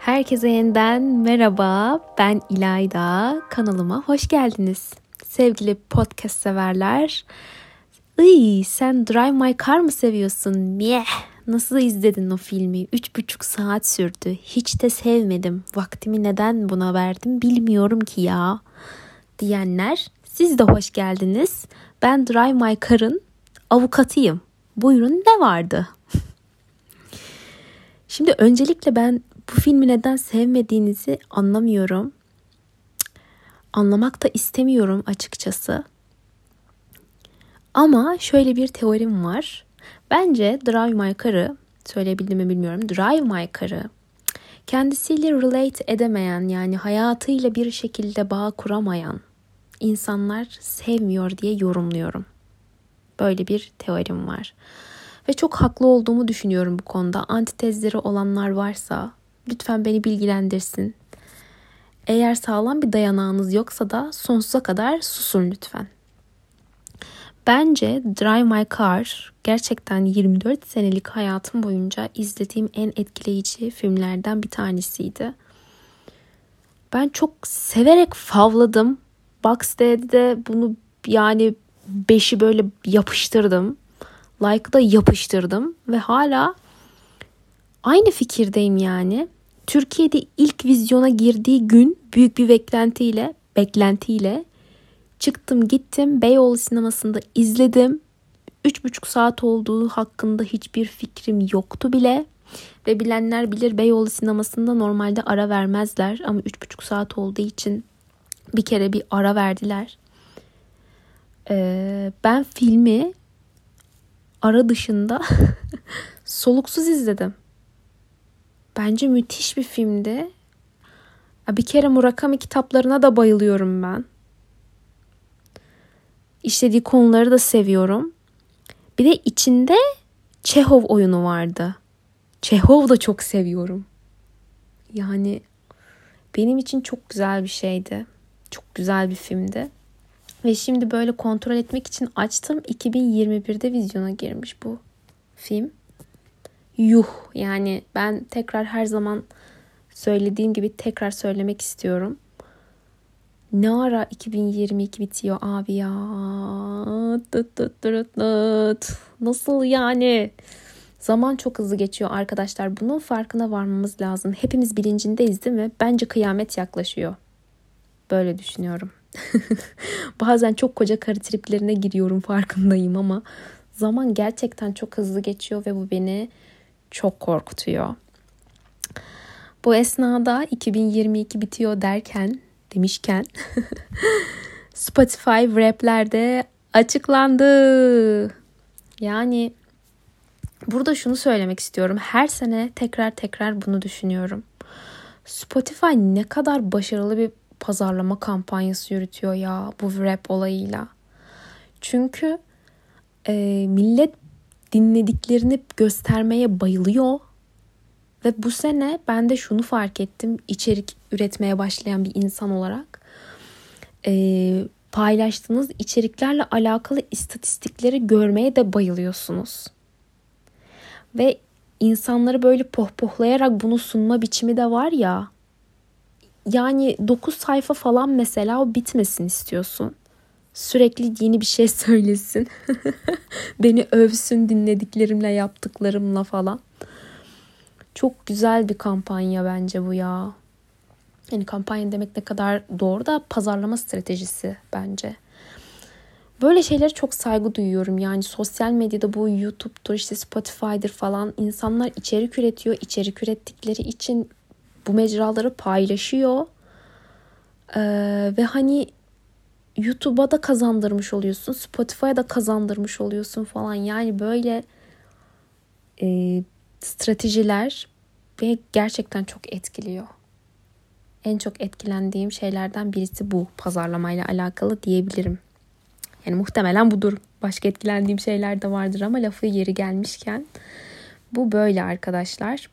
Herkese yeniden merhaba. Ben İlayda. Kanalıma hoş geldiniz. Sevgili podcast severler. Iy, sen Drive My Car mı seviyorsun? Miyeh. Nasıl izledin o filmi? Üç buçuk saat sürdü. Hiç de sevmedim. Vaktimi neden buna verdim bilmiyorum ki ya. Diyenler siz de hoş geldiniz. Ben Drive My Car'ın avukatıyım. Buyurun ne vardı? Şimdi öncelikle ben bu filmi neden sevmediğinizi anlamıyorum. Anlamak da istemiyorum açıkçası. Ama şöyle bir teorim var. Bence Drive My Car'ı, söyleyebildim mi bilmiyorum. Drive My Car'ı kendisiyle relate edemeyen yani hayatıyla bir şekilde bağ kuramayan insanlar sevmiyor diye yorumluyorum. Böyle bir teorim var. Ve çok haklı olduğumu düşünüyorum bu konuda. Antitezleri olanlar varsa lütfen beni bilgilendirsin. Eğer sağlam bir dayanağınız yoksa da sonsuza kadar susun lütfen. Bence Drive My Car gerçekten 24 senelik hayatım boyunca izlediğim en etkileyici filmlerden bir tanesiydi. Ben çok severek favladım. Boxday'de bunu yani beşi böyle yapıştırdım. Like'ı da yapıştırdım ve hala aynı fikirdeyim yani. Türkiye'de ilk vizyona girdiği gün büyük bir beklentiyle, beklentiyle çıktım gittim Beyoğlu sinemasında izledim. Üç buçuk saat olduğu hakkında hiçbir fikrim yoktu bile. Ve bilenler bilir Beyoğlu sinemasında normalde ara vermezler ama üç buçuk saat olduğu için bir kere bir ara verdiler. Ee, ben filmi ara dışında soluksuz izledim. Bence müthiş bir filmdi. Bir kere Murakami kitaplarına da bayılıyorum ben. İşlediği konuları da seviyorum. Bir de içinde Çehov oyunu vardı. Çehov da çok seviyorum. Yani benim için çok güzel bir şeydi. Çok güzel bir filmdi. Ve şimdi böyle kontrol etmek için açtım. 2021'de vizyona girmiş bu film. Yuh yani ben tekrar her zaman söylediğim gibi tekrar söylemek istiyorum. Ne ara 2022 bitiyor abi ya? Nasıl yani? Zaman çok hızlı geçiyor arkadaşlar. Bunun farkına varmamız lazım. Hepimiz bilincindeyiz değil mi? Bence kıyamet yaklaşıyor. Böyle düşünüyorum. Bazen çok koca karı triplerine giriyorum farkındayım ama zaman gerçekten çok hızlı geçiyor ve bu beni çok korkutuyor. Bu esnada 2022 bitiyor derken demişken Spotify Rap'lerde açıklandı. Yani burada şunu söylemek istiyorum. Her sene tekrar tekrar bunu düşünüyorum. Spotify ne kadar başarılı bir pazarlama kampanyası yürütüyor ya bu rap olayıyla. Çünkü e, millet dinlediklerini göstermeye bayılıyor. Ve bu sene ben de şunu fark ettim içerik üretmeye başlayan bir insan olarak. E, paylaştığınız içeriklerle alakalı istatistikleri görmeye de bayılıyorsunuz. Ve insanları böyle pohpohlayarak bunu sunma biçimi de var ya. Yani 9 sayfa falan mesela o bitmesin istiyorsun. Sürekli yeni bir şey söylesin. Beni övsün dinlediklerimle yaptıklarımla falan. Çok güzel bir kampanya bence bu ya. Yani kampanya demek ne kadar doğru da pazarlama stratejisi bence. Böyle şeylere çok saygı duyuyorum. Yani sosyal medyada bu YouTube'dur işte Spotify'dır falan insanlar içerik üretiyor. İçerik ürettikleri için bu mecraları paylaşıyor. Ee, ve hani YouTube'a da kazandırmış oluyorsun. Spotify'a da kazandırmış oluyorsun falan. Yani böyle e, stratejiler beni gerçekten çok etkiliyor. En çok etkilendiğim şeylerden birisi bu pazarlamayla alakalı diyebilirim. Yani muhtemelen budur. Başka etkilendiğim şeyler de vardır ama lafı yeri gelmişken bu böyle arkadaşlar.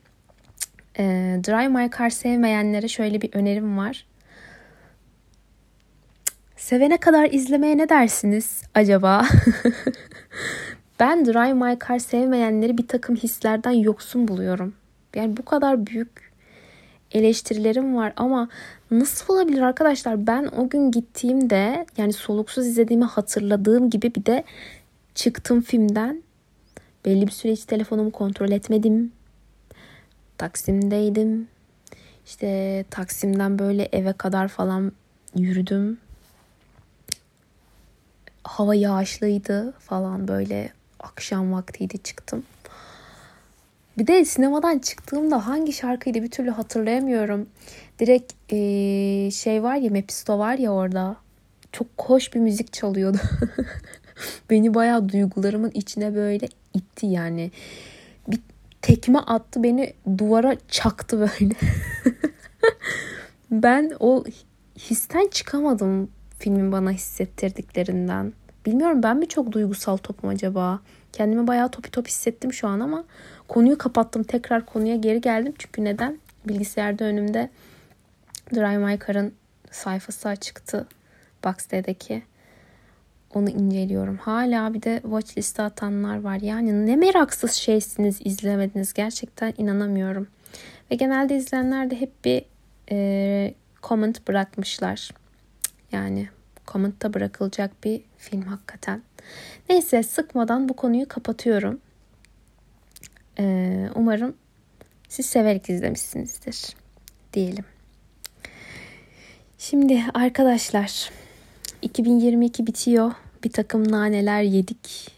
E, Drive My Car sevmeyenlere şöyle bir önerim var. Sevene kadar izlemeye ne dersiniz acaba? ben Drive My Car sevmeyenleri bir takım hislerden yoksun buluyorum. Yani bu kadar büyük eleştirilerim var ama nasıl olabilir arkadaşlar? Ben o gün gittiğimde yani soluksuz izlediğimi hatırladığım gibi bir de çıktım filmden. Belli bir süre hiç telefonumu kontrol etmedim. Taksim'deydim. İşte Taksim'den böyle eve kadar falan yürüdüm. Hava yağışlıydı falan böyle akşam vaktiydi çıktım. Bir de sinemadan çıktığımda hangi şarkıydı bir türlü hatırlayamıyorum. Direkt ee, şey var ya Mepisto var ya orada. Çok hoş bir müzik çalıyordu. beni bayağı duygularımın içine böyle itti yani. Bir tekme attı beni duvara çaktı böyle. ben o histen çıkamadım filmin bana hissettirdiklerinden. Bilmiyorum ben mi çok duygusal topum acaba? Kendimi bayağı topi top hissettim şu an ama konuyu kapattım. Tekrar konuya geri geldim. Çünkü neden? Bilgisayarda önümde Drive My Car'ın sayfası açıktı. Boxday'deki. Onu inceliyorum. Hala bir de watch liste atanlar var. Yani ne meraksız şeysiniz izlemediniz. Gerçekten inanamıyorum. Ve genelde izleyenler de hep bir e, comment bırakmışlar. Yani commentta bırakılacak bir film hakikaten. Neyse sıkmadan bu konuyu kapatıyorum. Ee, umarım siz severek izlemişsinizdir diyelim. Şimdi arkadaşlar 2022 bitiyor. Bir takım naneler yedik.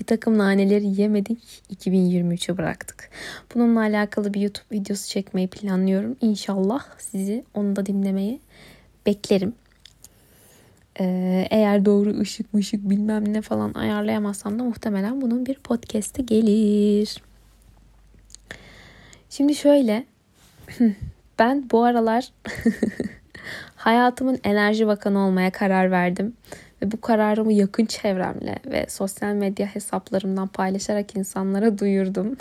Bir takım naneleri yemedik. 2023'e bıraktık. Bununla alakalı bir YouTube videosu çekmeyi planlıyorum. İnşallah sizi onu da dinlemeyi beklerim. Ee, eğer doğru ışık mışık bilmem ne falan ayarlayamazsam da muhtemelen bunun bir podcast'i gelir. Şimdi şöyle ben bu aralar hayatımın enerji bakanı olmaya karar verdim. Ve bu kararımı yakın çevremle ve sosyal medya hesaplarımdan paylaşarak insanlara duyurdum.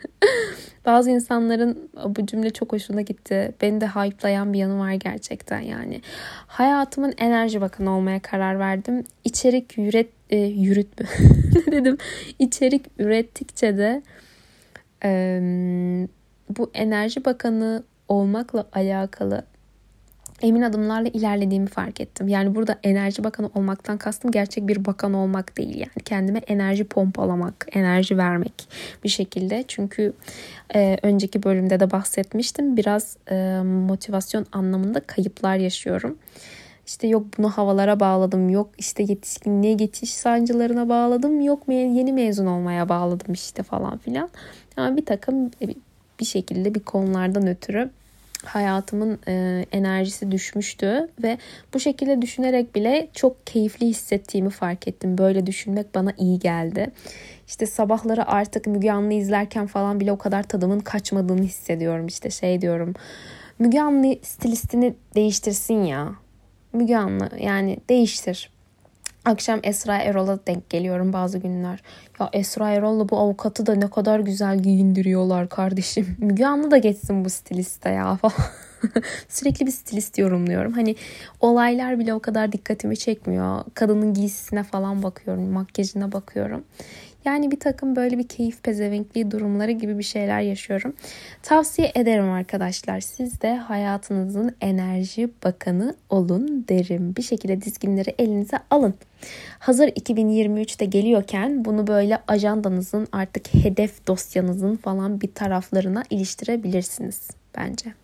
Bazı insanların bu cümle çok hoşuna gitti. Beni de hype'layan bir yanı var gerçekten yani. Hayatımın enerji bakanı olmaya karar verdim. İçerik üret, e, yürüt mü? dedim? İçerik ürettikçe de e, bu enerji bakanı olmakla alakalı emin adımlarla ilerlediğimi fark ettim. Yani burada enerji bakanı olmaktan kastım gerçek bir bakan olmak değil. Yani kendime enerji pompalamak, enerji vermek bir şekilde. Çünkü e, önceki bölümde de bahsetmiştim. Biraz e, motivasyon anlamında kayıplar yaşıyorum. İşte yok bunu havalara bağladım, yok işte yetişkinliğe geçiş sancılarına bağladım, yok yeni mezun olmaya bağladım işte falan filan. Yani bir takım bir şekilde bir konulardan ötürü hayatımın e, enerjisi düşmüştü ve bu şekilde düşünerek bile çok keyifli hissettiğimi fark ettim. Böyle düşünmek bana iyi geldi. İşte sabahları artık Müge Anlı izlerken falan bile o kadar tadımın kaçmadığını hissediyorum. İşte şey diyorum. Müge Anlı stilistini değiştirsin ya. Müge Anlı yani değiştir. Akşam Esra Erol'a denk geliyorum bazı günler. Ya Esra Erol'la bu avukatı da ne kadar güzel giyindiriyorlar kardeşim. Müge Anlı da geçsin bu stiliste ya falan. Sürekli bir stilist yorumluyorum. Hani olaylar bile o kadar dikkatimi çekmiyor. Kadının giysisine falan bakıyorum, makyajına bakıyorum. Yani bir takım böyle bir keyif pezevenkliği durumları gibi bir şeyler yaşıyorum. Tavsiye ederim arkadaşlar. Siz de hayatınızın enerji bakanı olun derim. Bir şekilde dizginleri elinize alın. Hazır 2023'te geliyorken bunu böyle ajandanızın artık hedef dosyanızın falan bir taraflarına iliştirebilirsiniz bence.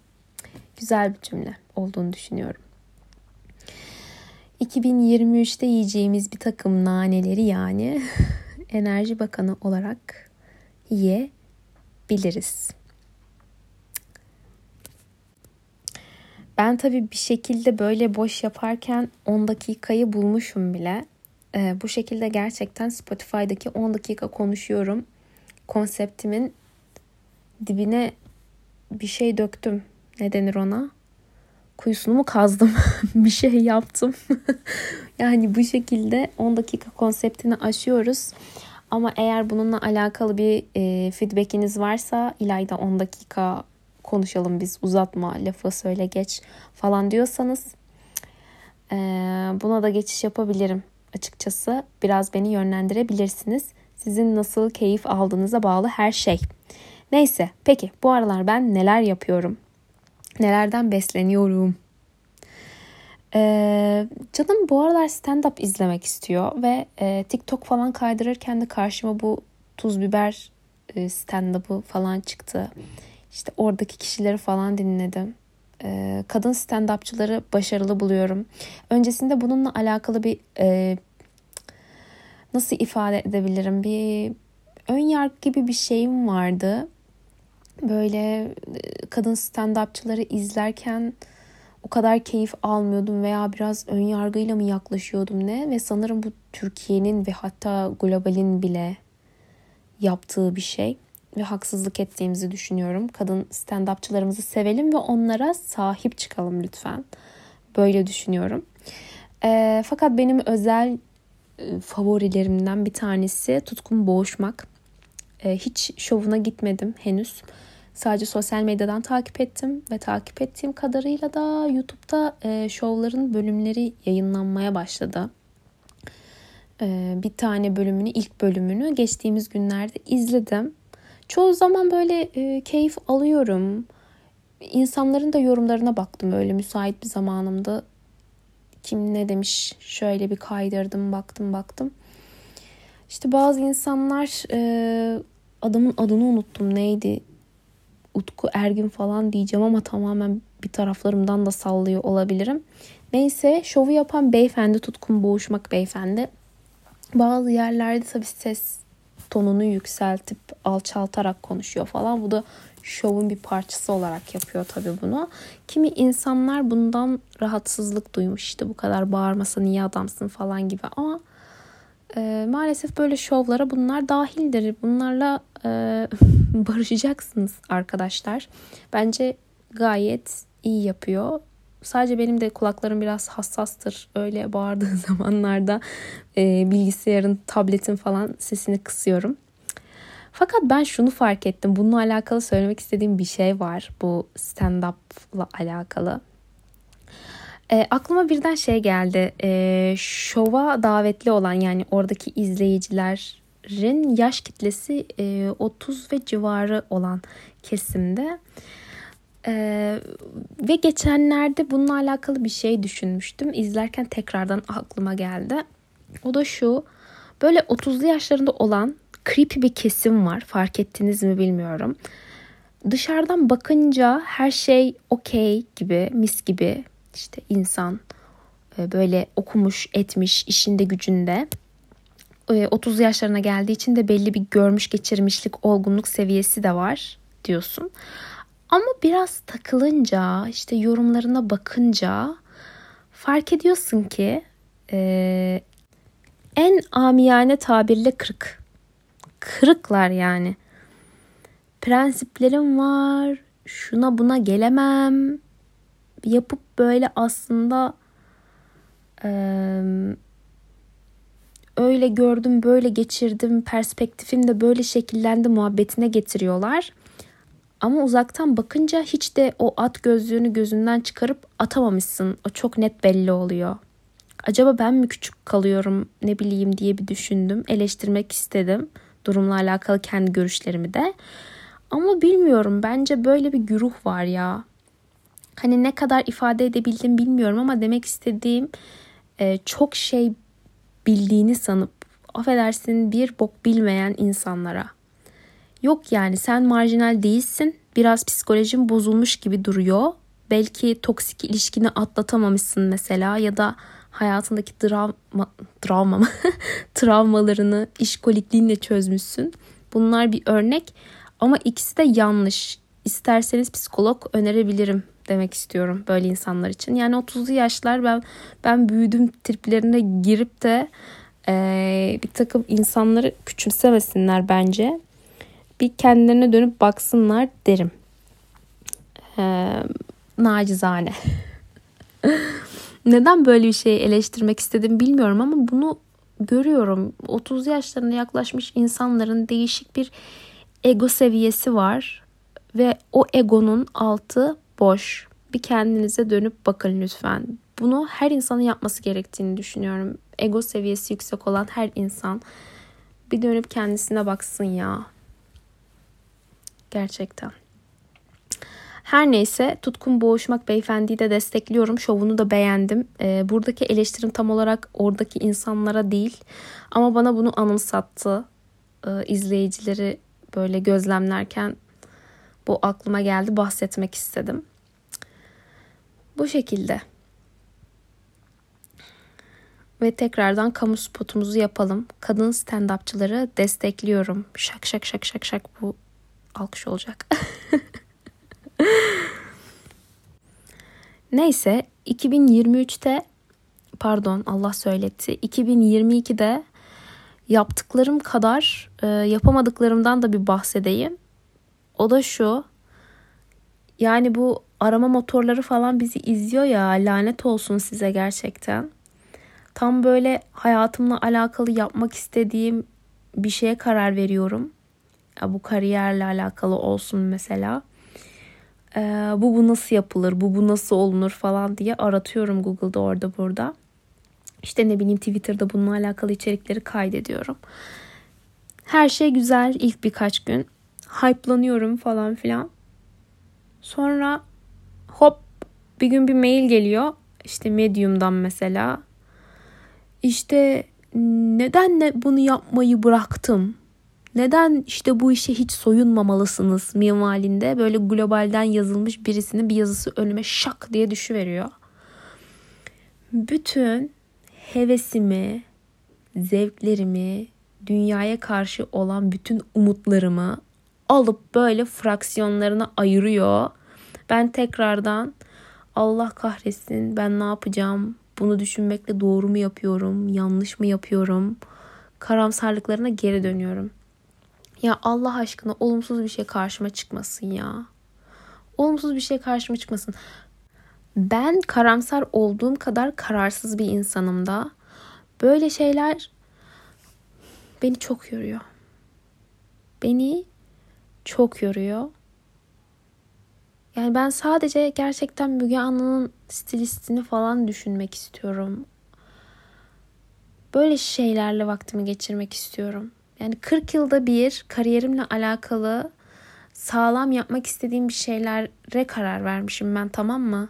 Güzel bir cümle olduğunu düşünüyorum. 2023'te yiyeceğimiz bir takım naneleri yani Enerji Bakanı olarak yiyebiliriz. Ben tabii bir şekilde böyle boş yaparken 10 dakikayı bulmuşum bile. Ee, bu şekilde gerçekten Spotify'daki 10 dakika konuşuyorum. Konseptimin dibine bir şey döktüm. Ne denir ona? Kuyusunu mu kazdım? bir şey yaptım. yani bu şekilde 10 dakika konseptini aşıyoruz. Ama eğer bununla alakalı bir e, feedbackiniz varsa İlayda 10 dakika konuşalım biz uzatma lafı söyle geç falan diyorsanız e, buna da geçiş yapabilirim açıkçası. Biraz beni yönlendirebilirsiniz. Sizin nasıl keyif aldığınıza bağlı her şey. Neyse peki bu aralar ben neler yapıyorum? Nelerden besleniyorum? Ee, canım bu aralar stand-up izlemek istiyor ve e, TikTok falan kaydırırken de karşıma bu tuz biber e, stand-up'ı falan çıktı. İşte oradaki kişileri falan dinledim. E, kadın stand-upçıları başarılı buluyorum. Öncesinde bununla alakalı bir e, nasıl ifade edebilirim? Bir ön yargı gibi bir şeyim vardı. Böyle e, kadın stand-upçıları izlerken o kadar keyif almıyordum veya biraz ön yargıyla mı yaklaşıyordum ne ve sanırım bu Türkiye'nin ve hatta globalin bile yaptığı bir şey ve haksızlık ettiğimizi düşünüyorum. Kadın stand-upçılarımızı sevelim ve onlara sahip çıkalım lütfen. Böyle düşünüyorum. E, fakat benim özel e, favorilerimden bir tanesi Tutkun Boğuşmak. E, hiç şovuna gitmedim henüz. Sadece sosyal medyadan takip ettim ve takip ettiğim kadarıyla da YouTube'da e, şovların bölümleri yayınlanmaya başladı. E, bir tane bölümünü, ilk bölümünü geçtiğimiz günlerde izledim. Çoğu zaman böyle e, keyif alıyorum. İnsanların da yorumlarına baktım böyle müsait bir zamanımda. Kim ne demiş şöyle bir kaydırdım baktım baktım. İşte bazı insanlar e, adamın adını unuttum neydi Utku Ergin falan diyeceğim ama tamamen bir taraflarımdan da sallıyor olabilirim. Neyse şovu yapan beyefendi Tutkun Boğuşmak beyefendi. Bazı yerlerde tabii ses tonunu yükseltip alçaltarak konuşuyor falan. Bu da şovun bir parçası olarak yapıyor tabii bunu. Kimi insanlar bundan rahatsızlık duymuş işte bu kadar bağırmasa niye adamsın falan gibi ama e, maalesef böyle şovlara bunlar dahildir. Bunlarla e, barışacaksınız arkadaşlar. Bence gayet iyi yapıyor. Sadece benim de kulaklarım biraz hassastır. Öyle bağırdığı zamanlarda e, bilgisayarın, tabletin falan sesini kısıyorum. Fakat ben şunu fark ettim. Bununla alakalı söylemek istediğim bir şey var. Bu stand-up'la alakalı. E, aklıma birden şey geldi. E, şova davetli olan yani oradaki izleyicilerin yaş kitlesi e, 30 ve civarı olan kesimde. Ee, ve geçenlerde bununla alakalı bir şey düşünmüştüm. İzlerken tekrardan aklıma geldi. O da şu. Böyle 30'lu yaşlarında olan creepy bir kesim var. Fark ettiniz mi bilmiyorum. Dışarıdan bakınca her şey okey gibi, mis gibi işte insan e, böyle okumuş, etmiş, işinde gücünde. 30 e, yaşlarına geldiği için de belli bir görmüş geçirmişlik, olgunluk seviyesi de var diyorsun. Ama biraz takılınca, işte yorumlarına bakınca fark ediyorsun ki e, en amiyane tabirle kırık. Kırıklar yani. Prensiplerim var, şuna buna gelemem, yapıp böyle aslında e, öyle gördüm böyle geçirdim perspektifim de böyle şekillendi muhabbetine getiriyorlar. Ama uzaktan bakınca hiç de o at gözlüğünü gözünden çıkarıp atamamışsın. O çok net belli oluyor. Acaba ben mi küçük kalıyorum ne bileyim diye bir düşündüm. Eleştirmek istedim durumla alakalı kendi görüşlerimi de. Ama bilmiyorum bence böyle bir güruh var ya. Hani ne kadar ifade edebildim bilmiyorum ama demek istediğim e, çok şey bildiğini sanıp affedersin bir bok bilmeyen insanlara. Yok yani sen marjinal değilsin. Biraz psikolojin bozulmuş gibi duruyor. Belki toksik ilişkini atlatamamışsın mesela ya da hayatındaki travma, travma mı? travmalarını işkolikliğinle çözmüşsün. Bunlar bir örnek ama ikisi de yanlış. İsterseniz psikolog önerebilirim demek istiyorum böyle insanlar için. Yani 30'lu yaşlar ben ben büyüdüm triplerine girip de e, bir takım insanları küçümsemesinler bence. Bir kendilerine dönüp baksınlar derim. E, nacizane. Neden böyle bir şeyi eleştirmek istedim bilmiyorum ama bunu görüyorum. 30 yaşlarına yaklaşmış insanların değişik bir ego seviyesi var ve o egonun altı boş. Bir kendinize dönüp bakın lütfen. Bunu her insanın yapması gerektiğini düşünüyorum. Ego seviyesi yüksek olan her insan bir dönüp kendisine baksın ya. Gerçekten. Her neyse Tutkun Boğuşmak Beyefendi'yi de destekliyorum. Şovunu da beğendim. Ee, buradaki eleştirim tam olarak oradaki insanlara değil. Ama bana bunu anımsattı. Ee, izleyicileri böyle gözlemlerken bu aklıma geldi. Bahsetmek istedim. Bu şekilde. Ve tekrardan kamu spotumuzu yapalım. Kadın stand-upçıları destekliyorum. Şak şak şak şak şak bu alkış olacak. Neyse 2023'te pardon Allah söyletti. 2022'de yaptıklarım kadar e, yapamadıklarımdan da bir bahsedeyim. O da şu. Yani bu arama motorları falan bizi izliyor ya lanet olsun size gerçekten. Tam böyle hayatımla alakalı yapmak istediğim bir şeye karar veriyorum. Ya bu kariyerle alakalı olsun mesela. Ee, bu bu nasıl yapılır, bu bu nasıl olunur falan diye aratıyorum Google'da orada burada. İşte ne bileyim Twitter'da bununla alakalı içerikleri kaydediyorum. Her şey güzel ilk birkaç gün. Hype'lanıyorum falan filan. Sonra hop bir gün bir mail geliyor. İşte Medium'dan mesela. İşte neden bunu yapmayı bıraktım? Neden işte bu işe hiç soyunmamalısınız minvalinde böyle globalden yazılmış birisinin bir yazısı önüme şak diye düşüveriyor. Bütün hevesimi, zevklerimi, dünyaya karşı olan bütün umutlarımı alıp böyle fraksiyonlarına ayırıyor. Ben tekrardan Allah kahretsin ben ne yapacağım? Bunu düşünmekle doğru mu yapıyorum? Yanlış mı yapıyorum? Karamsarlıklarına geri dönüyorum. Ya Allah aşkına olumsuz bir şey karşıma çıkmasın ya. Olumsuz bir şey karşıma çıkmasın. Ben karamsar olduğum kadar kararsız bir insanım da. Böyle şeyler beni çok yoruyor. Beni çok yoruyor. Yani ben sadece gerçekten Müge Anlı'nın stilistini falan düşünmek istiyorum. Böyle şeylerle vaktimi geçirmek istiyorum. Yani 40 yılda bir kariyerimle alakalı sağlam yapmak istediğim bir şeylere karar vermişim ben tamam mı?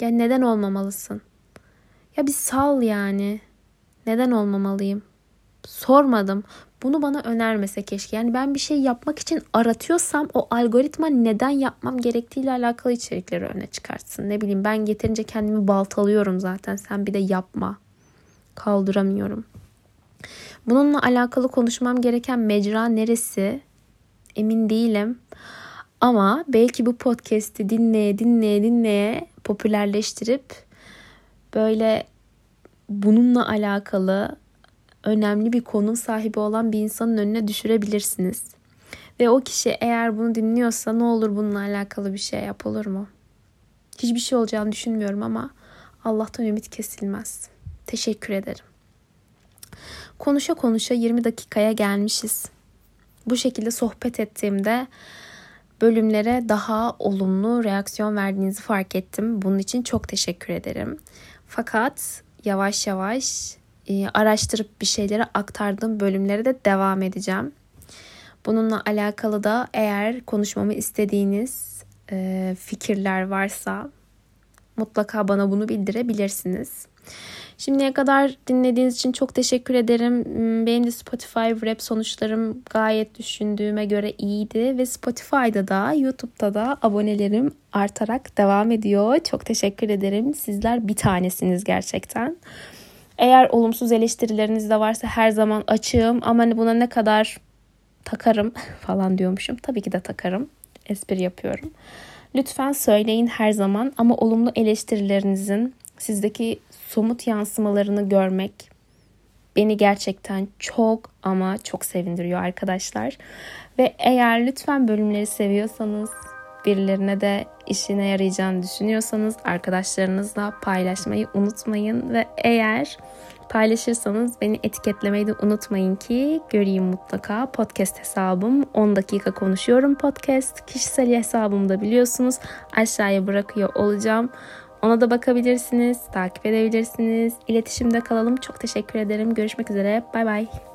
Ya neden olmamalısın? Ya bir sal yani. Neden olmamalıyım? Sormadım. Bunu bana önermese keşke. Yani ben bir şey yapmak için aratıyorsam o algoritma neden yapmam gerektiğiyle alakalı içerikleri öne çıkartsın. Ne bileyim ben yeterince kendimi baltalıyorum zaten. Sen bir de yapma. Kaldıramıyorum. Bununla alakalı konuşmam gereken mecra neresi? Emin değilim. Ama belki bu podcast'i dinleye dinleye dinleye popülerleştirip böyle bununla alakalı önemli bir konum sahibi olan bir insanın önüne düşürebilirsiniz. Ve o kişi eğer bunu dinliyorsa ne olur bununla alakalı bir şey yap olur mu? Hiçbir şey olacağını düşünmüyorum ama Allah'tan ümit kesilmez. Teşekkür ederim. Konuşa konuşa 20 dakikaya gelmişiz. Bu şekilde sohbet ettiğimde bölümlere daha olumlu reaksiyon verdiğinizi fark ettim. Bunun için çok teşekkür ederim. Fakat yavaş yavaş araştırıp bir şeyleri aktardığım bölümlere de devam edeceğim. Bununla alakalı da eğer konuşmamı istediğiniz e, fikirler varsa mutlaka bana bunu bildirebilirsiniz. Şimdiye kadar dinlediğiniz için çok teşekkür ederim. Hmm, benim de Spotify rap sonuçlarım gayet düşündüğüme göre iyiydi ve Spotify'da da YouTube'da da abonelerim artarak devam ediyor. Çok teşekkür ederim. Sizler bir tanesiniz gerçekten. Eğer olumsuz eleştirileriniz de varsa her zaman açığım ama hani buna ne kadar takarım falan diyormuşum. Tabii ki de takarım. Espri yapıyorum. Lütfen söyleyin her zaman ama olumlu eleştirilerinizin sizdeki somut yansımalarını görmek beni gerçekten çok ama çok sevindiriyor arkadaşlar. Ve eğer lütfen bölümleri seviyorsanız birilerine de işine yarayacağını düşünüyorsanız arkadaşlarınızla paylaşmayı unutmayın ve eğer paylaşırsanız beni etiketlemeyi de unutmayın ki göreyim mutlaka. Podcast hesabım 10 dakika konuşuyorum podcast. Kişisel hesabımda biliyorsunuz aşağıya bırakıyor olacağım. Ona da bakabilirsiniz, takip edebilirsiniz. İletişimde kalalım. Çok teşekkür ederim. Görüşmek üzere. Bay bay.